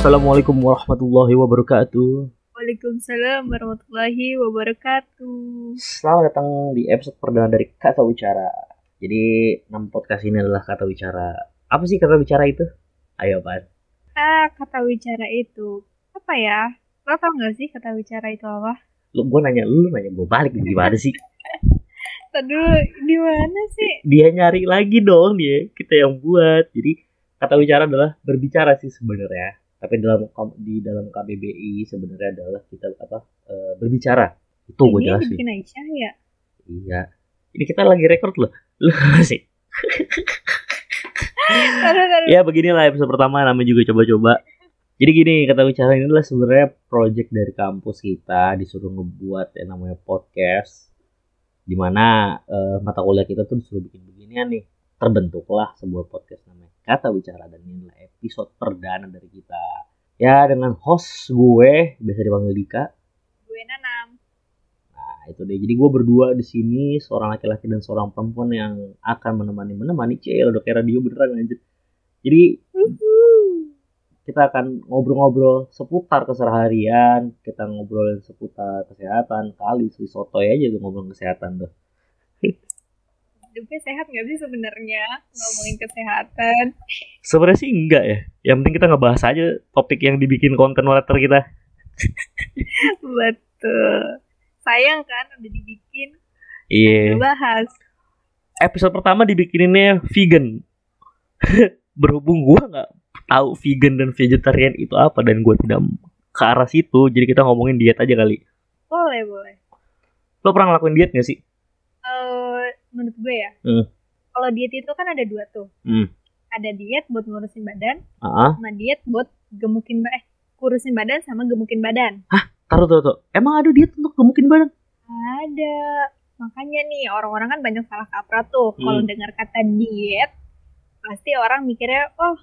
Assalamualaikum warahmatullahi wabarakatuh. Waalaikumsalam warahmatullahi wabarakatuh. Selamat datang di episode perdana dari Kata Bicara. Jadi nama podcast ini adalah Kata Bicara. Apa sih kata bicara itu? Ayo, Pan. Ah, kata bicara itu apa ya? Lo tau gak sih kata bicara itu apa? Lu gue nanya lu, nanya gue balik gimana sih? Tadi di mana sih? Dia nyari lagi dong dia, kita yang buat. Jadi kata bicara adalah berbicara sih sebenarnya. Tapi dalam di dalam KBBI sebenarnya adalah kita apa? eh, berbicara. Itu gue Ini jelasin. bikin Aisyah ya? Iya. Ini kita lagi record loh. Lu sih. Ya beginilah episode pertama namanya juga coba-coba jadi gini kata bicara ini adalah sebenarnya project dari kampus kita disuruh ngebuat yang namanya podcast di mana eh, mata kuliah kita tuh disuruh bikin beginian nih terbentuklah sebuah podcast namanya kata bicara dan ini adalah episode perdana dari kita ya dengan host gue biasa dipanggil Dika Gue nanam. Nah, itu deh. Jadi gue berdua di sini, seorang laki-laki dan seorang perempuan yang akan menemani menemani cel udah kayak radio beneran anjir. Jadi kita akan ngobrol-ngobrol seputar keseharian, kita ngobrolin seputar kesehatan, kali sotoy aja tuh ngobrol kesehatan tuh. Hidupnya sehat gak sih sebenarnya ngomongin kesehatan? Sebenarnya sih enggak ya. Yang penting kita ngebahas aja topik yang dibikin konten writer kita. Betul. Sayang kan udah dibikin, Iya. bahas. Episode pertama dibikininnya vegan. Berhubung gua nggak tahu vegan dan vegetarian itu apa dan gue tidak ke arah situ, jadi kita ngomongin diet aja kali. Boleh, boleh. Lo pernah ngelakuin diet gak sih? Menurut gue ya, Hmm. kalau diet itu kan ada dua tuh. Hmm. Ada diet buat ngurusin badan, Ah, sama diet buat gemukin eh kurusin badan sama gemukin badan. taruh taruh taruh. Emang ada diet untuk gemukin badan? Ada. Makanya nih orang-orang kan banyak salah kaprah tuh. Kalau Hmm. dengar kata diet, pasti orang mikirnya, oh,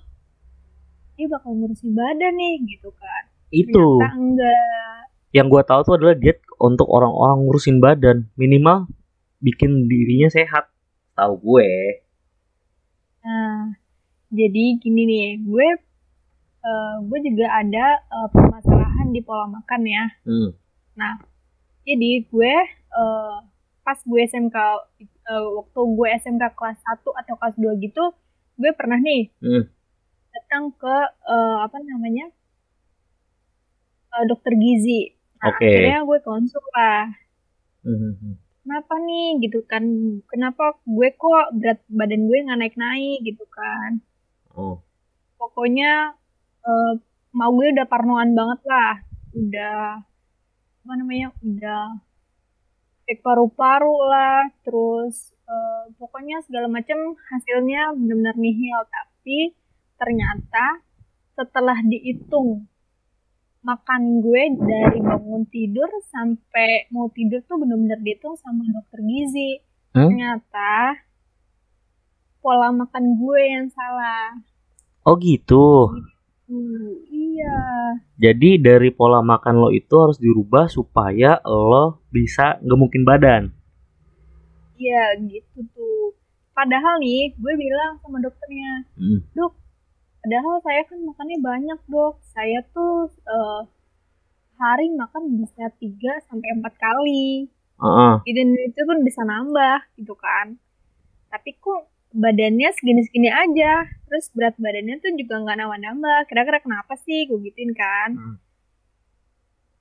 dia bakal ngurusin badan nih gitu kan. Itu. Ternyata enggak. Yang gue tahu tuh adalah diet untuk orang-orang ngurusin badan, minimal bikin dirinya sehat. Tahu gue. Nah, jadi gini nih, gue eh, gue juga ada eh, permasalahan di pola makan ya. Hmm. Jadi gue eh, pas gue SMK eh, waktu gue SMK kelas 1 atau kelas 2 gitu, gue pernah nih Hmm. datang ke eh, apa namanya? eh, dokter gizi. Nah, Oke. akhirnya gue konsul lah. Hmm. Kenapa nih gitu kan? Kenapa gue kok berat badan gue nggak naik-naik gitu kan? Oh. pokoknya eh, mau gue udah parnoan banget lah udah apa namanya udah cek paru-paru lah terus eh, pokoknya segala macam hasilnya benar-benar nihil tapi ternyata setelah dihitung makan gue dari bangun tidur sampai mau tidur tuh benar-benar dihitung sama dokter gizi Hmm? ternyata pola makan gue yang salah Oh gitu. Uh, iya. Jadi dari pola makan lo itu harus dirubah supaya lo bisa gemukin badan. Iya, gitu tuh. Padahal nih, gue bilang sama dokternya, Hmm. dok, padahal saya kan makannya banyak dok. Saya tuh eh, hari makan bisa 3 sampai 4 kali. Heeh. Dan itu pun bisa nambah gitu kan. Tapi kok badannya segini-segini aja. Terus berat badannya tuh juga nggak nambah-nambah. Kira-kira kenapa sih? Gue gituin kan. Hmm.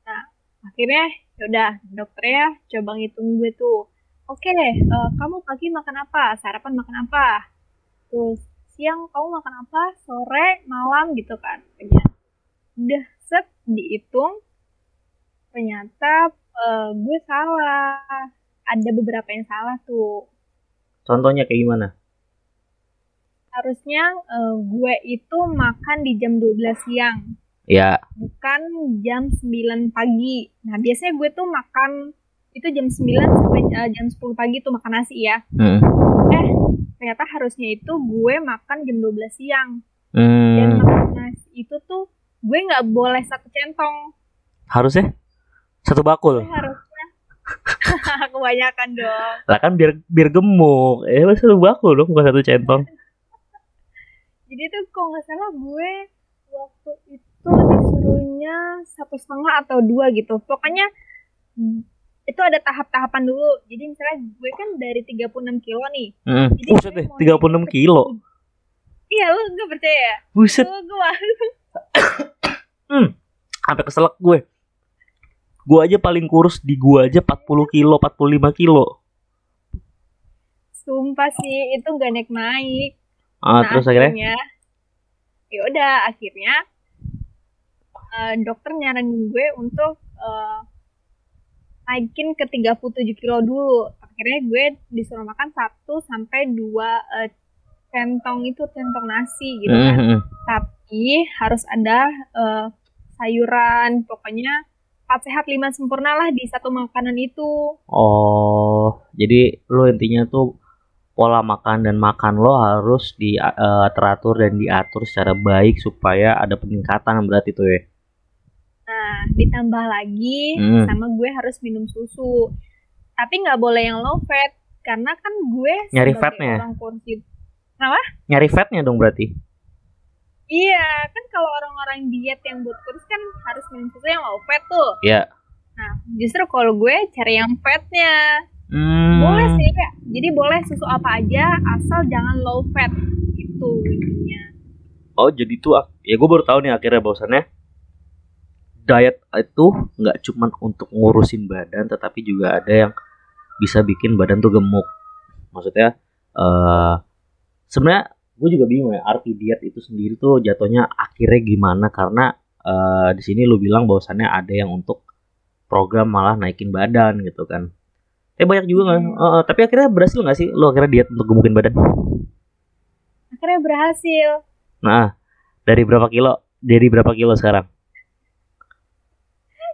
Nah, akhirnya yaudah dokternya coba ngitung gue tuh. Oke deh, eh, kamu pagi makan apa? Sarapan makan apa? Terus siang kamu makan apa? Sore, malam gitu kan. Kayaknya. Udah set dihitung. Ternyata eh, gue salah. Ada beberapa yang salah tuh. Contohnya kayak gimana? Harusnya eh, gue itu makan di jam 12 siang. Ya. bukan jam 9 pagi. Nah, biasanya gue tuh makan itu jam 9 sampai eh, jam 10 pagi tuh makan nasi ya. Hmm. Eh, ternyata harusnya itu gue makan jam 12 siang. Dan Hmm. makan nasi itu tuh gue nggak boleh satu centong. Harusnya satu Gue bakul. harusnya kebanyakan dong. Lah kan biar biar gemuk. Eh satu bakul dong bukan satu centong. Jadi tuh kalau nggak salah gue waktu itu disuruhnya satu setengah atau dua gitu pokoknya itu ada tahap-tahapan dulu. Jadi misalnya gue kan dari 36 kilo nih. Hmm. Jadi Buset gue deh, mau 36 naik ke- kilo. iya lu gak percaya ya? Buset, Lu gue malu sampai keselak gue. Gue aja paling kurus di gua aja 40 kilo, 45 kilo. sumpah sih itu gak naik naik Ah, terus akhirnya ya udah akhirnya eh, dokter nyaranin gue untuk eh, naikin ke 37 kilo dulu akhirnya gue disuruh makan 1 sampai 2 eh, centong itu centong nasi gitu kan Mhm. tapi harus ada eh, sayuran pokoknya 4 sehat 5 sempurna lah di satu makanan itu Oh, jadi lo intinya tuh pola makan dan makan lo harus di eh, teratur dan diatur secara baik supaya ada peningkatan berarti tuh ya. Nah, ditambah lagi Hmm. sama gue harus minum susu. Tapi nggak boleh yang low fat karena kan gue Nyari fatnya? orang kurus Nyari fatnya dong berarti. Iya, kan kalau orang-orang diet yang buat kurus kan harus minum susu yang low fat tuh. Iya. Nah, justru kalau gue cari yang fatnya. Hmm. Boleh sih, Kak. Jadi boleh susu apa aja asal jangan low fat. Itu intinya. Oh, jadi tuh ya gue baru tahu nih akhirnya bahwasannya diet itu nggak cuman untuk ngurusin badan tetapi juga ada yang bisa bikin badan tuh gemuk. Maksudnya eh sebenarnya gue juga bingung ya arti diet itu sendiri tuh jatuhnya akhirnya gimana karena eh di sini lu bilang bahwasannya ada yang untuk program malah naikin badan gitu kan. Eh banyak juga nggak? Hmm. Eh, tapi akhirnya berhasil nggak sih lu akhirnya diet untuk gemukin badan? Akhirnya berhasil. Nah, dari berapa kilo? Dari berapa kilo sekarang?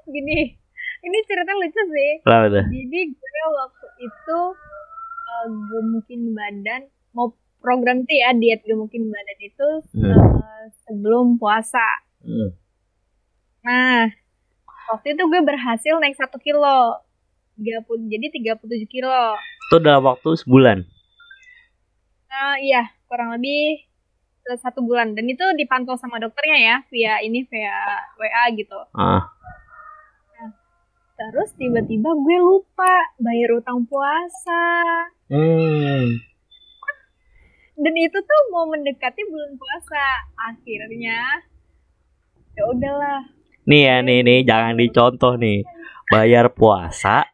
Gini, ini cerita lucu sih. Udah. Jadi gue waktu itu uh, gemukin badan mau program tuh ya diet gemukin badan itu Hmm. uh, sebelum puasa. Hmm. Nah waktu itu gue berhasil naik satu kilo. 30, jadi 37 kilo. Itu dalam waktu sebulan. Nah, iya kurang lebih satu bulan dan itu dipantau sama dokternya ya via ini via WA gitu. Ah. Terus tiba-tiba gue lupa bayar utang puasa. Hmm. dan itu tuh mau mendekati bulan puasa akhirnya ya udahlah Nih ya, nih nih jangan dicontoh nih. Bayar puasa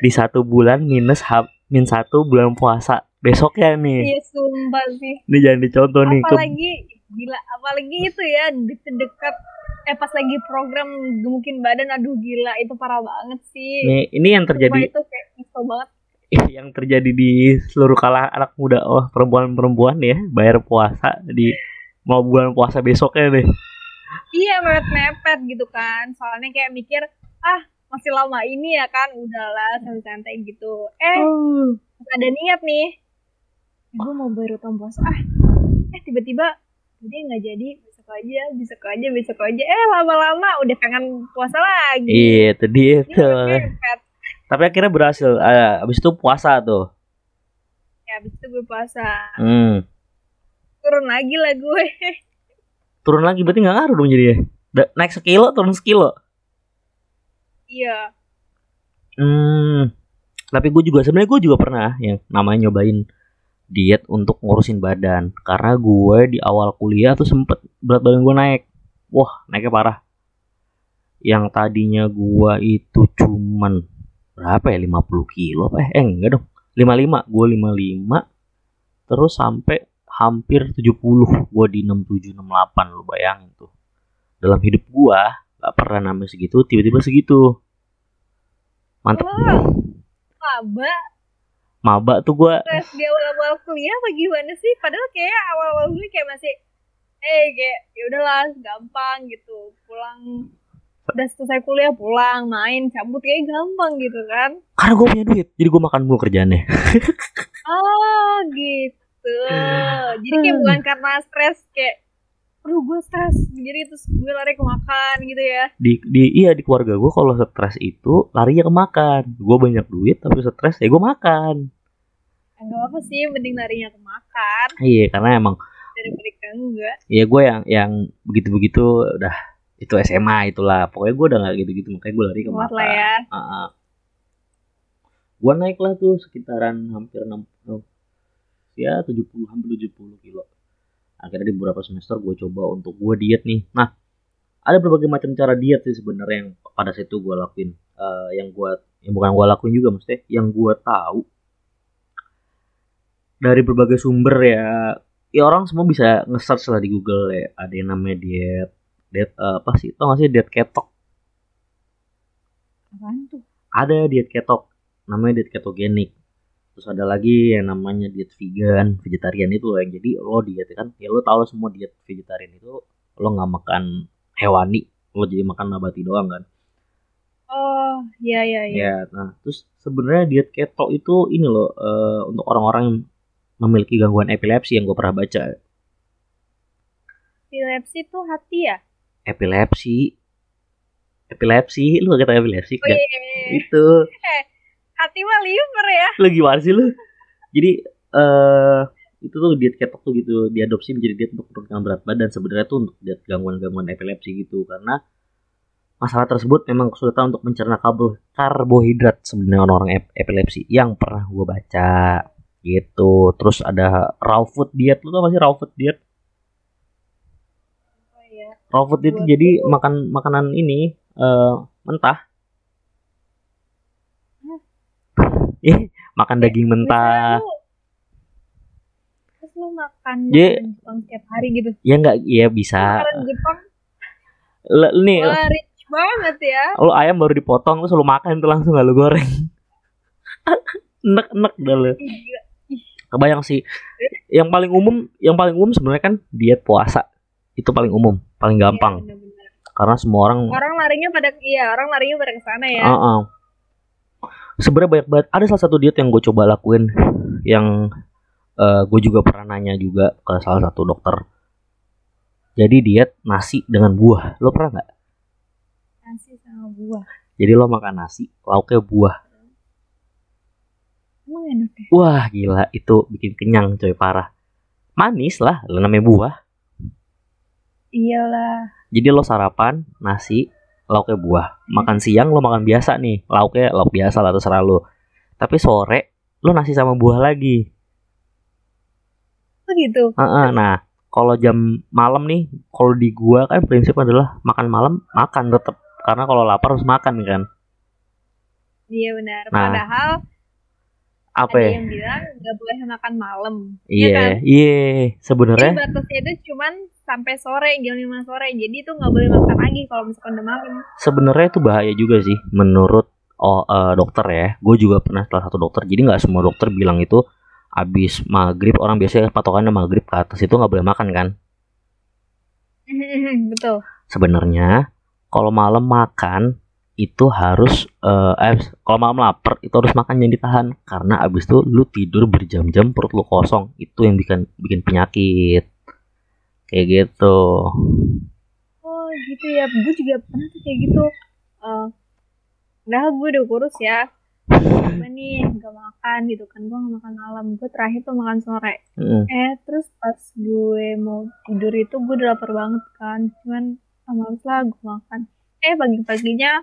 di satu bulan minus ha- min satu bulan puasa besoknya nih. iya sumpah sih Ini jangan dicontoh nih. Ke- apalagi gila apalagi itu ya deket-deket eh pas lagi program gemukin badan aduh gila itu parah banget sih. Nih ini yang terjadi. itu kayak nyesel banget. Yang terjadi di seluruh kalangan anak muda oh perempuan-perempuan ya bayar puasa di mau bulan puasa besoknya deh. iya mepet-mepet gitu kan. Soalnya kayak mikir ah masih lama ini ya kan udahlah santai-santai gitu. Eh pas ada niat nih gue mau bayar utang puasa. Ah eh tiba-tiba jadi nggak jadi besok aja besok aja besok aja eh lama-lama udah pengen puasa lagi Iya, itu dia tuh. mepet. Tapi akhirnya berhasil. Ah, abis itu puasa tuh. ya abis itu gue puasa Hmm. turun lagi lah gue Turun lagi berarti nggak ngaruh dong jadinya. Naik sekilo, turun sekilo. iya Hmm. Tapi gue juga sebenarnya gue juga pernah yang namanya nyobain diet untuk ngurusin badan. Karena gue di awal kuliah tuh sempet berat badan gue naik. Wah, naiknya parah. Yang tadinya gue itu cuman berapa ya 50 kilo apa? Eh enggak dong. 55, gue 55 terus sampai hampir 70 gue di 67 68 lu bayangin tuh. Dalam hidup gue gak pernah namanya segitu, tiba-tiba segitu. Mantep. wah Maba tuh gue di awal-awal kuliah apa gimana sih? Padahal kayak awal-awal kuliah kayak masih eh kayak ya udahlah gampang gitu. Pulang udah selesai kuliah pulang main cabut kayak gampang gitu kan. Karena gue punya duit jadi gue makan mulu kerjaannya. Oh gitu. Jadi kayak bukan karena stres kayak aduh gue stres jadi terus gue lari ke makan gitu ya. Di di iya di keluarga gue kalau stres itu larinya ke makan. Gue banyak duit tapi stres ya gue makan enggak apa sih mending larinya ke makan iya karena emang daripada ke enggak. Ya gue yang yang begitu begitu udah itu SMA itulah. Pokoknya gue udah nggak gitu-gitu makanya gue lari ke Kuat makan ya. gue naik lah tuh sekitaran hampir 60 ya 70 hampir 70 kilo. Akhirnya di beberapa semester gue coba untuk gue diet nih. Nah ada berbagai macam cara diet sih sebenarnya yang pada saat itu gue lakuin. Eh, yang gue yang bukan gue lakuin juga maksudnya yang gue tahu dari berbagai sumber ya. Ya orang semua bisa nge-search lah di Google ya. Ada yang namanya diet diet eh, apa sih? Tau gak sih diet ketok? Apaan tuh? ada diet ketok namanya diet ketogenik terus ada lagi yang namanya diet vegan vegetarian itu loh yang jadi lo diet kan. Ya lo tau lah semua diet vegetarian itu lo nggak makan hewani lo jadi makan nabati doang kan. Oh, iya iya iya. ya nah terus sebenarnya diet keto itu ini loh eh, untuk orang-orang yang memiliki gangguan epilepsi yang gue pernah baca. Epilepsi tuh hati ya? epilepsi. Epilepsi? Lu gak kata epilepsi? Iya. itu. Hati mah liver ya. lu gimana sih lu? Jadi eh itu tuh diet ketok tuh gitu diadopsi menjadi diet untuk menurunkan berat badan sebenarnya tuh untuk diet gangguan-gangguan epilepsi gitu karena masalah tersebut memang kesulitan untuk mencerna karbo- karbohidrat sebenarnya orang-orang ep- epilepsi yang pernah gue baca gitu. Terus ada raw food diet. Lu tau gak sih raw food diet? Oh iya. raw food itu jadi makan makanan ini eh mentah. Ih, makan daging mentah. lu- Terus lu makan makanan Jepang setiap hari gitu. ya enggak ya bisa. Makanan Jepang, L- nih wah rich banget ya. lu ayam baru dipotong terus lu makan itu langsung gak lu goreng. Enek enek dah lu. Gila. Kebayang sih yang paling umum yang paling umum sebenarnya kan diet puasa itu paling umum paling gampang Iya, bener-bener. karena semua orang Orang larinya pada iya, orang larinya pada ke sana ya. Heeh. sebenarnya banyak banget ada salah satu diet yang gue coba lakuin yang gue juga pernah nanya juga ke salah satu dokter jadi diet nasi dengan buah lo pernah nggak Nasi sama buah. jadi lo makan nasi lauknya buah Emang enak ya? Wah gila itu bikin kenyang coy parah. Manis lah, namanya buah. Iyalah. Jadi lo sarapan nasi, lauknya buah. Makan siang lo makan biasa nih, lauknya lauk biasa lah terserah lo. Tapi sore lo nasi sama buah lagi. Oh gitu. Heeh, nah kalau jam malam nih, kalau di gua kan prinsip adalah makan malam makan tetap karena kalau lapar harus makan kan. Iya benar. Nah, Padahal Apa ada ya? yang bilang nggak boleh makan malam. Iya, kan? iya. Jadi Sebenarnya batasnya itu cuman sampai sore jam 5 sore. Jadi itu nggak boleh makan lagi kalau misalkan udah malam. sebenarnya itu bahaya juga sih menurut oh eh, dokter ya gue juga pernah salah satu dokter jadi nggak semua dokter bilang itu abis maghrib orang biasanya patokannya maghrib ke atas itu nggak boleh makan kan Betul. sebenarnya kalau malam makan itu harus eh, eh, kalau malam lapar itu harus makan yang ditahan karena abis itu lu tidur berjam-jam perut lu kosong itu yang bikin bikin penyakit kayak gitu Oh gitu ya. Gue juga pernah tuh kayak gitu. Eh, Padahal gue udah kurus ya. Gue nih gak makan gitu kan. Gue gak makan malam. Gue terakhir tuh makan sore. Mm. Eh terus pas gue mau tidur itu gue udah lapar banget kan. Cuman ah, males lah gue makan. Eh pagi-paginya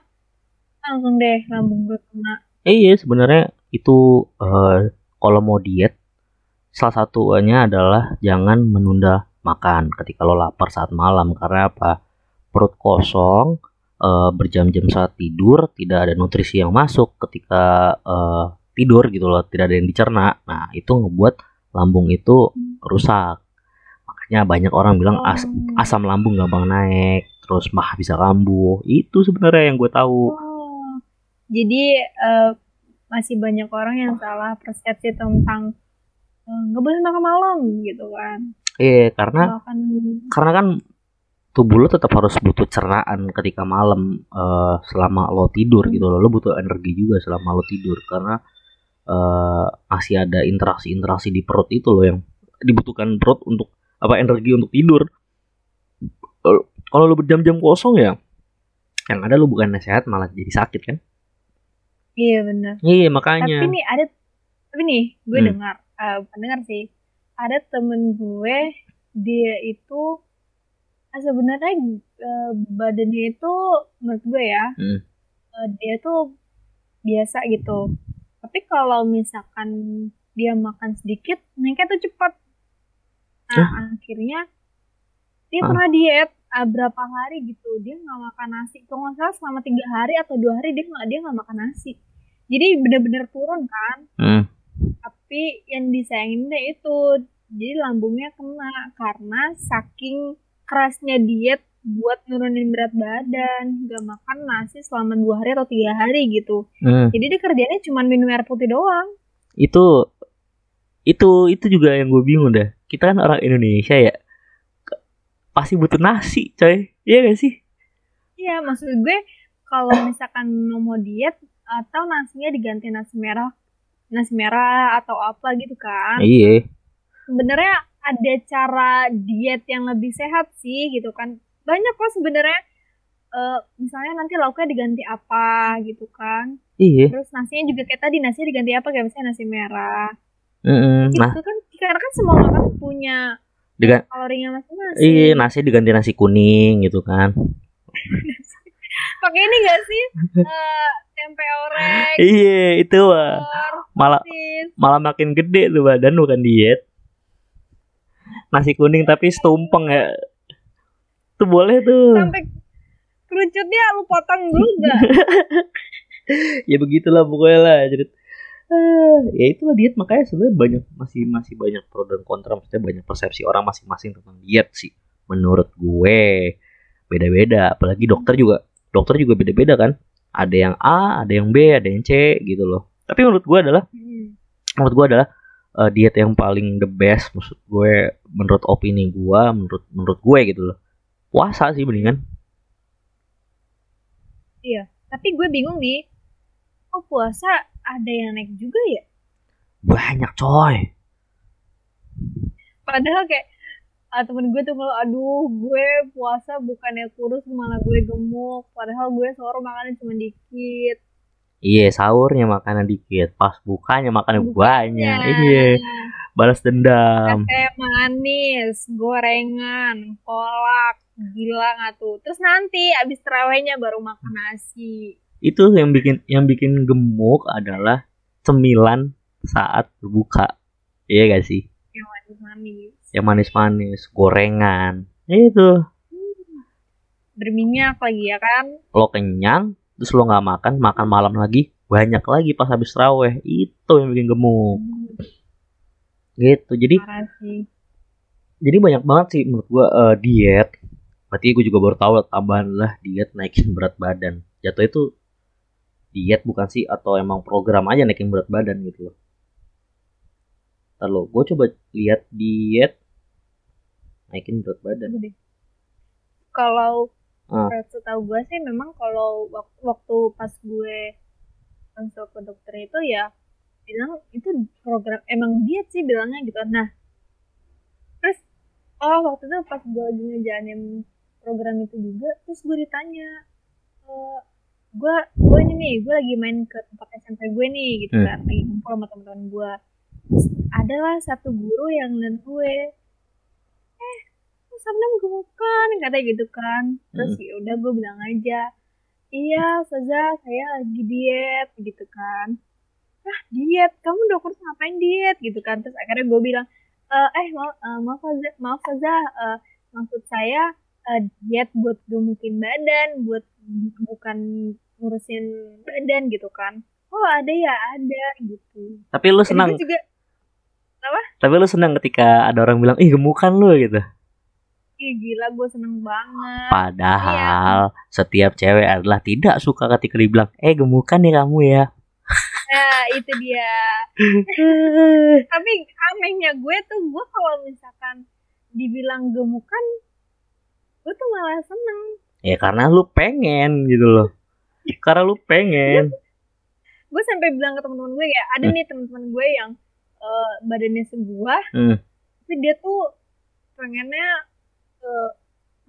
langsung deh lambung gue kena. Eh, iya sebenarnya itu eh, kalau mau diet salah satunya adalah jangan menunda makan ketika lo lapar saat malam. Karena apa? Perut kosong eh, berjam-jam saat tidur tidak ada nutrisi yang masuk ketika eh, tidur gitu loh tidak ada yang dicerna. Nah itu ngebuat lambung itu rusak. Makanya banyak orang bilang as- Oh. asam lambung gampang naik terus mah bisa kambuh. Itu sebenarnya yang gue tahu. Oh, jadi eh, masih banyak orang yang salah persepsi tentang eh, nggak boleh makan malam gitu kan. iya karena Makan karena kan tubuh lo tetap harus butuh cernaan ketika malam eh, selama lo tidur gitu loh. Lo butuh energi juga selama lo tidur karena eh, masih ada interaksi-interaksi di perut itu loh yang dibutuhkan perut untuk apa energi untuk tidur. Kalau- kalau lo berjam-jam kosong ya yang ada lo bukan sehat malah jadi sakit kan iya benar. iya Tapi makanya nih ada tapi nih gue Hmm. dengar eh, bukan dengar sih ada temen gue dia itu Ah, sebenarnya eh, badannya itu menurut gue ya Hmm. eh, dia tuh biasa gitu tapi kalau misalkan dia makan sedikit naiknya tuh cepat nah akhirnya dia Hah? pernah diet ah, berapa hari gitu dia nggak makan nasi kalau nggak salah selama tiga hari atau dua hari dia nggak dia nggak makan nasi jadi bener-bener turun kan Hmm. tapi yang disayanginnya itu jadi lambungnya kena karena saking kerasnya diet buat nurunin berat badan gak makan nasi selama dua hari atau tiga hari gitu Hmm. jadi dia kerjanya cuma minum air putih doang Itu itu itu juga yang gue bingung dah. Kita kan orang Indonesia ya. Pasti butuh nasi, coy. Iya gak sih? iya maksud gue kalau misalkan mau diet atau nasinya diganti nasi merah nasi merah atau apa gitu kan Iya. sebenarnya ada cara diet yang lebih sehat sih gitu kan banyak kok sebenarnya eh, misalnya nanti lauknya diganti apa gitu kan Iya. terus nasinya juga kayak tadi nasinya diganti apa kayak misalnya nasi merah Mm-mm. gitu Nah, kan karena kan semua makanan punya dengan kalorinya masing-masing iya nasi diganti nasi kuning gitu kan. pakai ini gak sih Eh, tempe orek Iya, itu mah. telur Malah malah makin gede tuh badan bukan diet. Nasi kuning tapi setumpeng ya. Tuh boleh tuh. sampai kerucutnya lu potong dulu gak ya begitulah pokoknya lah jadi ya itulah diet. Makanya sebenarnya banyak masih masih banyak pro dan kontra. Maksudnya banyak persepsi orang masing-masing tentang diet sih. Menurut gue beda-beda. Apalagi dokter juga dokter juga beda-beda kan. Ada yang A ada yang B ada yang C gitu loh. Tapi menurut gue adalah menurut gue adalah eh, diet yang paling the best maksud gue menurut opini gue menurut menurut gue gitu loh. Puasa sih mendingan. Tapi gue bingung nih kok puasa ada yang naik juga ya? Banyak coy. Padahal kayak ah, temen gue tuh kalau aduh gue puasa bukannya kurus malah gue gemuk. Padahal gue sahur makannya cuma dikit. Iya sahurnya makanan dikit, pas bukanya makannya banyak. Ya. Iya, balas dendam. teh manis gorengan kolak gila nggak tuh? Terus nanti abis terawihnya baru makan nasi Itu yang bikin yang bikin gemuk adalah cemilan saat berbuka. Iya gak sih? yang manis manis Yang manis-manis, gorengan. Itu berminyak lagi ya kan lo kenyang, terus lo nggak makan, makan malam lagi, banyak lagi pas habis terawih. Itu yang bikin gemuk. Gitu. Jadi jadi banyak banget sih menurut gua eh, diet. Berarti gue juga baru tahu tambahan lah diet naikin berat badan. Jatuh itu diet bukan sih atau emang program aja naikin berat badan gitu loh. Lo, gue coba lihat diet naikin berat badan. Kalau Ah. setahu gue sih memang kalau wak- waktu pas gue masuk ke dokter itu ya bilang itu program emang diet sih bilangnya gitu nah terus oh waktu itu pas gue lagi ngejalanin program itu juga terus gue ditanya eh gue gue ini nih gue lagi main ke tempat SMP gue nih gitu Hmm. kan. Lagi ngumpul sama teman-teman gue adalah satu guru yang ngeliat gue eh lu Sabnam gemukan katanya gitu kan. Terus ya udah gue bilang aja iya Saza saya lagi diet gitu kan. Ah diet? Kamu dokter ngapain diet? Gitu kan. Terus akhirnya gue bilang "Eh, eh maaf eh, maaf Saza maaf Saza eh, maksud saya eh, diet buat gemukin badan buat bukan ngurusin badan gitu kan. Oh ada ya ada gitu. Tapi lu senang, juga tapi lu senang ketika ada orang bilang, ih gemukan lu gitu. ih gila gue seneng banget. Padahal setiap cewek adalah tidak suka ketika dibilang, eh gemukan ya kamu ya. nah itu dia. Tapi anehnya gue tuh gue kalau misalkan dibilang gemukan gue tuh malah seneng Ya karena lu pengen gitu loh. Karena lu pengen. gue sampai bilang ke teman-teman gue ya ada nih teman-teman gue yang eh, badannya sebuah Hmm. tapi dia tuh pengennya eh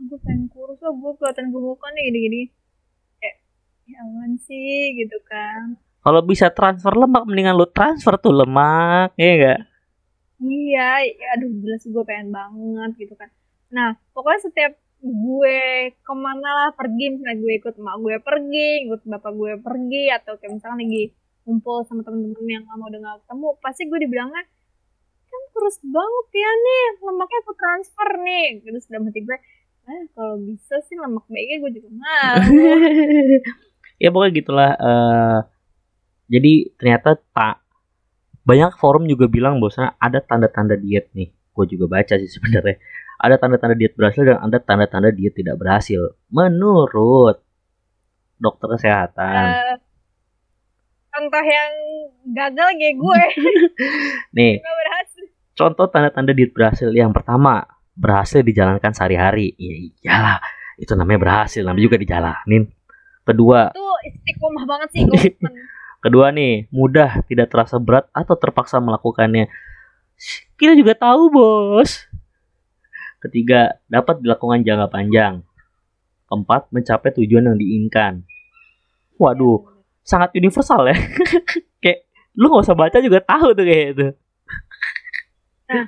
gue pengen kurus lah gue kelihatan gemukan nih gini-gini kayak ya aman sih gitu kan Kalau bisa transfer lemak mendingan lu transfer tuh lemak, ya enggak? iya ya, aduh sih gue pengen banget gitu kan nah pokoknya setiap gue ke mana lah pergi. Misalnya gue ikut emak gue pergi ikut bapak gue pergi atau kayak misalnya lagi ngumpul sama temen-temen yang gak mau udah ketemu pasti gue dibilangnya kan kurus banget ya nih lemaknya aku transfer nih. Terus dalam hati gue eh kalau bisa sih lemak baiknya gue juga mau. Ya pokoknya gitulah uh, jadi ternyata tak banyak forum juga bilang bahwa ada tanda-tanda diet nih. Gue juga baca sih sebenarnya ada tanda-tanda diet berhasil dan ada tanda-tanda diet tidak berhasil. Menurut dokter kesehatan. Uh, contoh yang gagal kayak gue. Nih contoh tanda-tanda diet berhasil. Yang pertama berhasil dijalankan sehari-hari. Ya iyalah itu namanya berhasil namanya juga dijalanin. Kedua itu istiqomah banget sih kedua nih mudah tidak terasa berat atau terpaksa melakukannya. Kita juga tahu bos ketiga dapat dilakukan jangka panjang. Keempat mencapai tujuan yang diinginkan. Waduh sangat universal ya. Kayak lu nggak usah baca juga tahu tuh kayak itu nah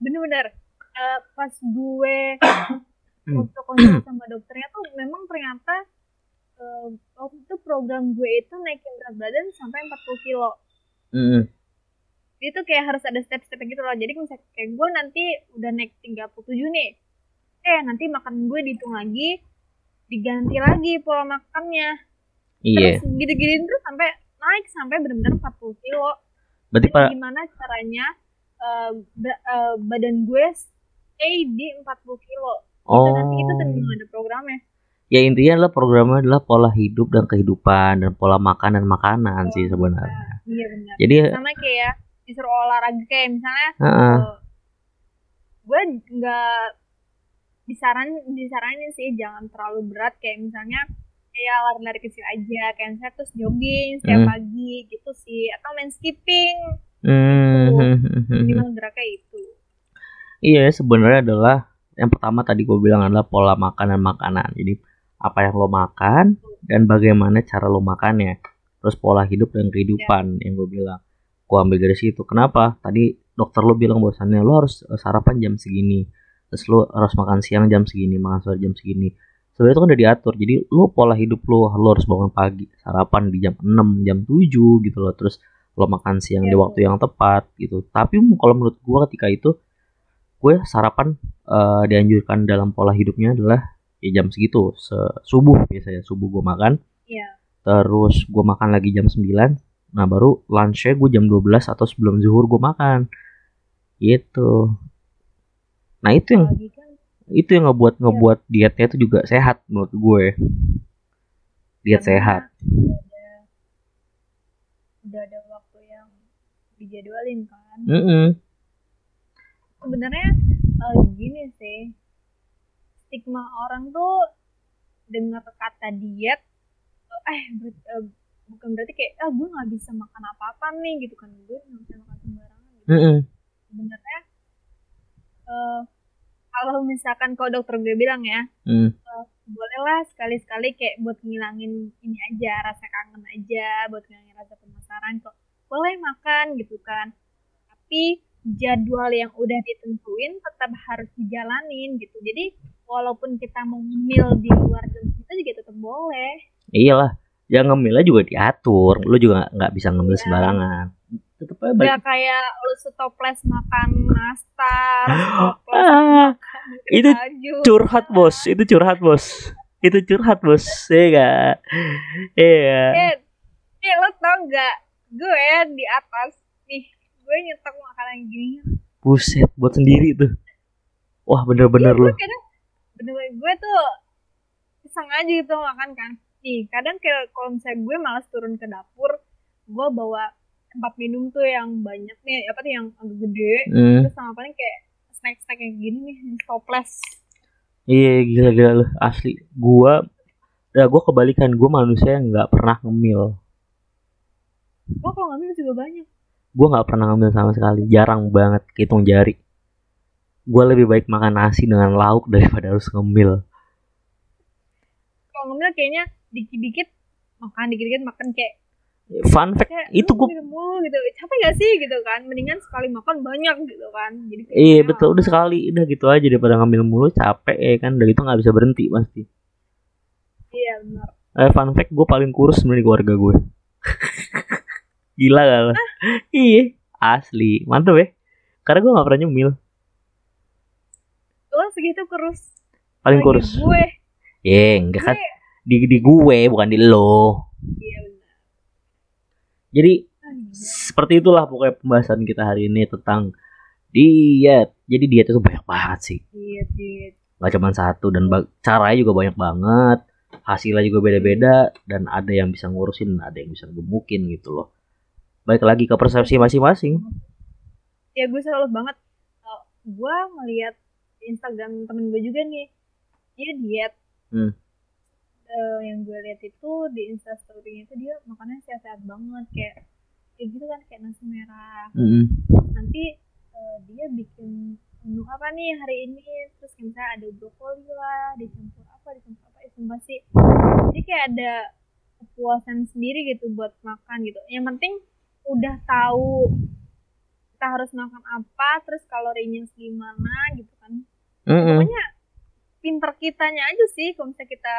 bener-bener uh, pas gue untuk konsul sama dokternya tuh memang ternyata uh, waktu itu program gue itu naikin berat badan sampai 40 kilo. Mm. Itu kayak harus ada step-step gitu loh jadi misalnya kayak gue nanti udah naik 37 nih eh nanti makan gue dihitung lagi diganti lagi pola makannya Iya. Terus gitu-gitu terus sampai naik sampai benar-benar 40 kilo. Berarti pak gimana caranya uh, uh, badan gue stay di 40 kilo. Oh. Itu nanti itu tentu ada programnya. Ya intinya adalah programnya adalah pola hidup dan kehidupan dan pola makan dan makanan oh, sih sebenarnya. Iya benar. Jadi sama kayak ya, disuruh olahraga kayak misalnya uh -uh. Uh, gue nggak disaran disaranin sih jangan terlalu berat kayak misalnya kayak lari-lari kecil aja kayak saya terus jogging setiap hmm. pagi gitu sih atau main skipping hmm. gitu. minimal geraknya itu iya sebenarnya adalah yang pertama tadi gue bilang adalah pola makan dan makanan jadi apa yang lo makan dan bagaimana cara lo makannya terus pola hidup dan kehidupan ya. yang gue bilang gue ambil dari situ. Kenapa? Tadi dokter lo bilang bahwasannya lo harus sarapan jam segini. Terus lo harus makan siang jam segini makan sore jam segini. Sebenarnya itu kan udah diatur. Jadi lu pola hidup lu lu harus bangun pagi sarapan di jam 6 jam 7 gitu loh. Terus lo makan siang yeah. di iya, waktu yang tepat gitu. Tapi kalau menurut gua ketika itu gue sarapan uh, dianjurkan dalam pola hidupnya adalah ya jam segitu. Se subuh biasanya subuh gua makan. Yeah. terus gua makan lagi jam 9 nah baru lunchnya gue jam 12 atau sebelum zuhur gua makan. Gitu. Nah itu yang itu yang ngebuat ya. ngebuat dietnya itu juga sehat menurut gue. Diet Karena sehat. udah ada, udah ada waktu yang dijadwalin kan. Mm -hmm. sebenarnya uh, gini sih. Stigma orang tuh dengar kata diet eh ber, uh, bukan berarti kayak ah gue nggak bisa makan apa-apa nih gitu kan gue nggak bisa makan sembarangan gitu. mm -hmm. sebenarnya uh, kalau misalkan kalau dokter gue bilang ya hmm. uh, bolehlah sekali-sekali kayak buat ngilangin ini aja rasa kangen aja buat ngilangin rasa penasaran kok boleh makan gitu kan tapi jadwal yang udah ditentuin tetap harus dijalanin gitu jadi walaupun kita mau ngemil di luar jam itu juga tetap boleh iyalah ya ngemilnya juga diatur lu juga nggak bisa ngemil ya. sembarangan tetap aja baik. Gak kayak lu stoples makan nastar, ah, itu curhat bos, itu curhat bos, itu curhat bos, ya gak? Iya. Eh, eh lo tau gak? Gue di atas nih, gue nyetok makanan gini. Buset, buat sendiri tuh. Wah bener-bener iya, lo. Bener, bener gue tuh iseng aja gitu makan kan. Nih, kadang kayak kalau misalnya gue malas turun ke dapur, gue bawa tempat minum tuh yang banyak nih apa tuh yang agak gede. Hmm. terus sama paling kayak snack snack yang gini nih toples iya gila gila loh asli. Gua ya gua kebalikan gua manusia yang nggak pernah ngemil. Gua kalau ngemil juga banyak. Gua nggak pernah ngemil sama sekali jarang banget hitung jari. Gua lebih baik makan nasi dengan lauk daripada harus ngemil. Kalau ngemil kayaknya dikit-dikit makan dikit-dikit makan kayak fun fact kayak itu gue mulu gitu. Capek gak sih? gitu kan. Mendingan sekali makan banyak gitu kan. Jadi iya ya, betul. Udah sekali udah gitu aja daripada ngambil mulu capek ya kan. Dari itu nggak bisa berhenti pasti. Iya benar. Eh, fun fact gue paling kurus sebenarnya di keluarga gue gila gak lo iya asli. Mantep ya. Karena gue gak pernah nyemil. Lo segitu kurus paling Lagi kurus. gue. Ya enggak kan? gue di di gue bukan di lo. Iya benar. Jadi Ah, gila. seperti itulah pokoknya pembahasan kita hari ini tentang diet. Jadi diet itu banyak banget sih. Iya iya nggak cuma satu dan caranya juga banyak banget. Hasilnya juga beda-beda dan ada yang bisa ngurusin ada yang bisa gemukin gitu loh. Baik lagi ke persepsi masing-masing. Ya gue selalu banget. Gue di Instagram temen gue juga nih dia diet. Hmm. Eh, yang gue lihat itu di instastorynya itu dia makannya sehat-sehat banget kayak kayak gitu kan kayak nasi merah. Mm-mm. nanti eh, dia bikin menu apa nih hari ini? Terus kayak misalnya ada brokoli lah dicampur apa dicampur apa itu masih jadi kayak ada kepuasan sendiri gitu buat makan gitu. Yang penting udah tahu kita harus makan apa terus kalorinya segimana gitu kan. Mm-mm. pokoknya pinter kitanya aja sih kalau misalnya kita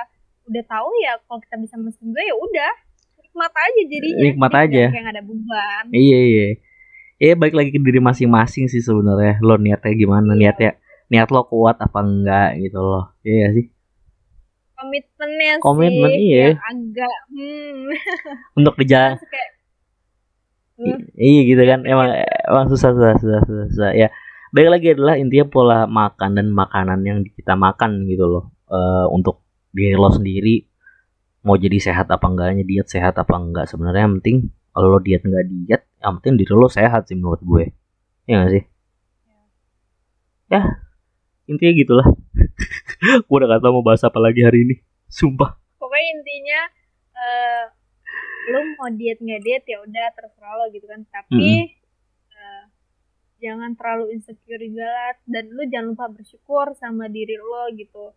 udah tahu ya kalau kita bisa mesen gue ya udah nikmat aja jadinya Nikmat Jadi aja. nggak ada beban Iya iya. Iya baik lagi ke diri masing-masing sih sebenarnya. Lo niatnya gimana? Iya. Niatnya niat lo kuat apa enggak gitu loh. Iya gak sih. komitmennya Komitmen, sih iya. yang agak hmm Untuk dijalan. Kayak Hmm. Iya gitu kan. Emang emang susah susah susah susah. susah. Ya. Baik lagi adalah intinya pola makan dan makanan yang kita makan gitu loh. Eh untuk diri lo sendiri mau jadi sehat apa enggaknya diet sehat apa enggak. Sebenarnya yang penting kalau lo diet enggak diet yang penting diri lo sehat sih menurut gue. Ya gak sih? Ya intinya gitulah. Gue udah gak tau mau bahas apa lagi hari ini. Sumpah. Pokoknya intinya eh lu mau diet nggak diet ya udah terserah lo gitu kan. Tapi eh, jangan terlalu insecure juga lah. Dan lu jangan lupa bersyukur sama diri lo gitu.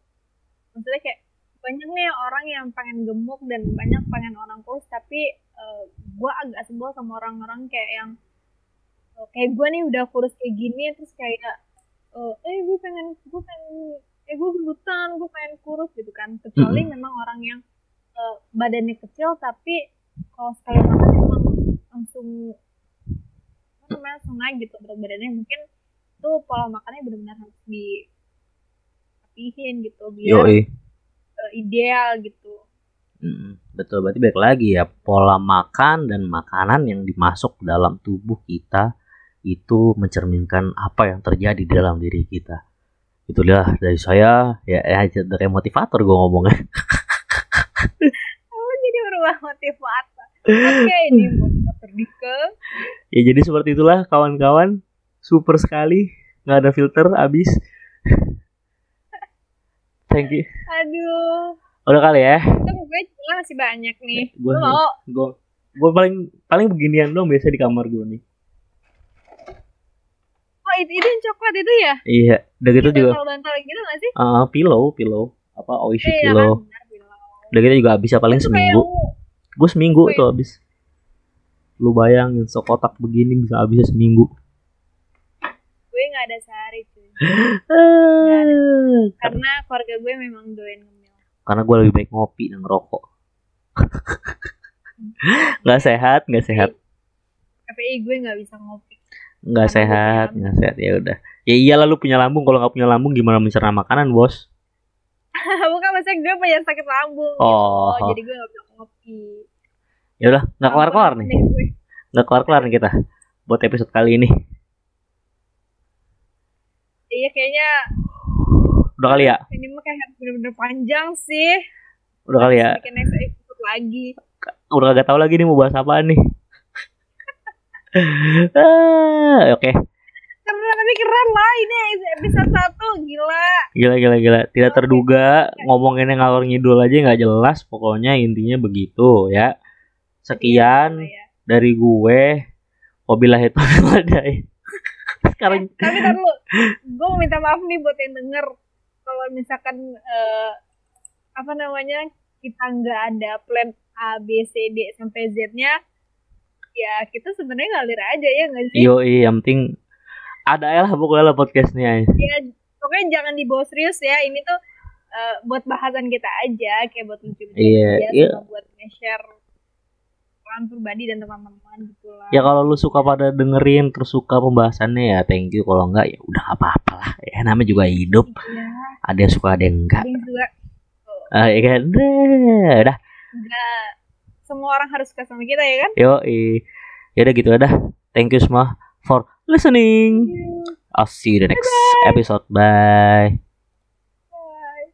Maksudnya kayak banyak nih orang yang pengen gemuk dan banyak pengen orang kurus tapi eh, gua agak sebel sama orang-orang kayak yang eh, kayak gue nih udah kurus kayak gini terus kayak eh eh gue pengen gue pengen eh gue gendutan gue pengen kurus gitu kan. Kecuali Mm-mm. memang orang yang eh, badannya kecil tapi kalau sekali makan emang langsung apa namanya langsung naik gitu berat badannya. Mungkin tuh pola makannya benar-benar harus dirapihin gitu biar yoi ideal gitu. Mm, betul berarti balik lagi ya pola makan dan makanan yang dimasuk dalam tubuh kita itu mencerminkan apa yang terjadi di dalam diri kita. Itulah dari saya ya, ya dari motivator gue ngomongnya. Oh jadi berubah motivator. Oke ini motivator Dika ya jadi seperti itulah kawan-kawan. Super sekali nggak ada filter abis thank you aduh udah kali ya kan gue celah masih banyak nih gue lu mau gue gue paling paling beginian dong biasa di kamar gue nih oh itu, itu yang coklat itu ya iya udah gitu juga bantal-bantal gitu gak sih Ah, pillow, pillow. Apa Oishi iya pillow. kan bilang Udah gitu juga habisnya paling itu seminggu. Gue seminggu Wih. tuh habis. Lu bayangin sekotak begini bisa habisnya seminggu. Nggak ada sehari cuy Ah, karena keluarga gue memang doyan ngemil Karena gue lebih baik ngopi dan ngerokok. Nggak sehat, nggak sehat, KPI gue nggak bisa ngopi nggak sehat, nggak sehat ya udah. Ya iyalah lu punya lambung, kalau nggak punya lambung gimana mencerna makanan, Bos? bukan maksudnya gue punya sakit lambung Oh. gitu. jadi gue nggak bisa ngopi Ya udah, nggak kelar-kelar nih. Nih gue. Nggak kelar-kelar nih kita buat episode kali ini. Iya kayaknya Udah kali ya? ini mah kayak bener-bener panjang sih Udah kali ya? bikin next episode lagi udah gak tahu lagi nih mau bahas apaan nih. ah, Oke, keren tapi keren lah ini episode satu gila gila gila gila. Tidak terduga ngomonginnya ngalor ngidul aja nggak jelas. Pokoknya intinya begitu ya. Sekian Iya. dari gue. Wabillahi taufiq Sekarang. Tapi tar lu gue minta maaf nih buat yang denger. Kalau misalkan eh, apa namanya kita nggak ada plan A B C D sampai Z nya ya kita sebenarnya ngalir aja ya nggak sih? Yo, yang penting ada ya lah pokoknya lah podcastnya. ya pokoknya jangan dibawa serius ya. Ini tuh eh, buat bahasan kita aja kayak buat lucu-lucu Iya, aja iya. sama buat nge-share pribadi dan teman-teman gitu lah Ya kalau lu suka pada dengerin terus suka pembahasannya ya thank you kalau enggak ya udah nggak apa-apa lah. Ya namanya juga hidup. ya Ada yang suka ada yang enggak. ada yang Ah, ya kan? Dah, Udah. nggak semua orang harus suka sama kita ya kan Yo, ya udah gitu dah. Thank you semua for listening. I'll see you the next episode. Bye.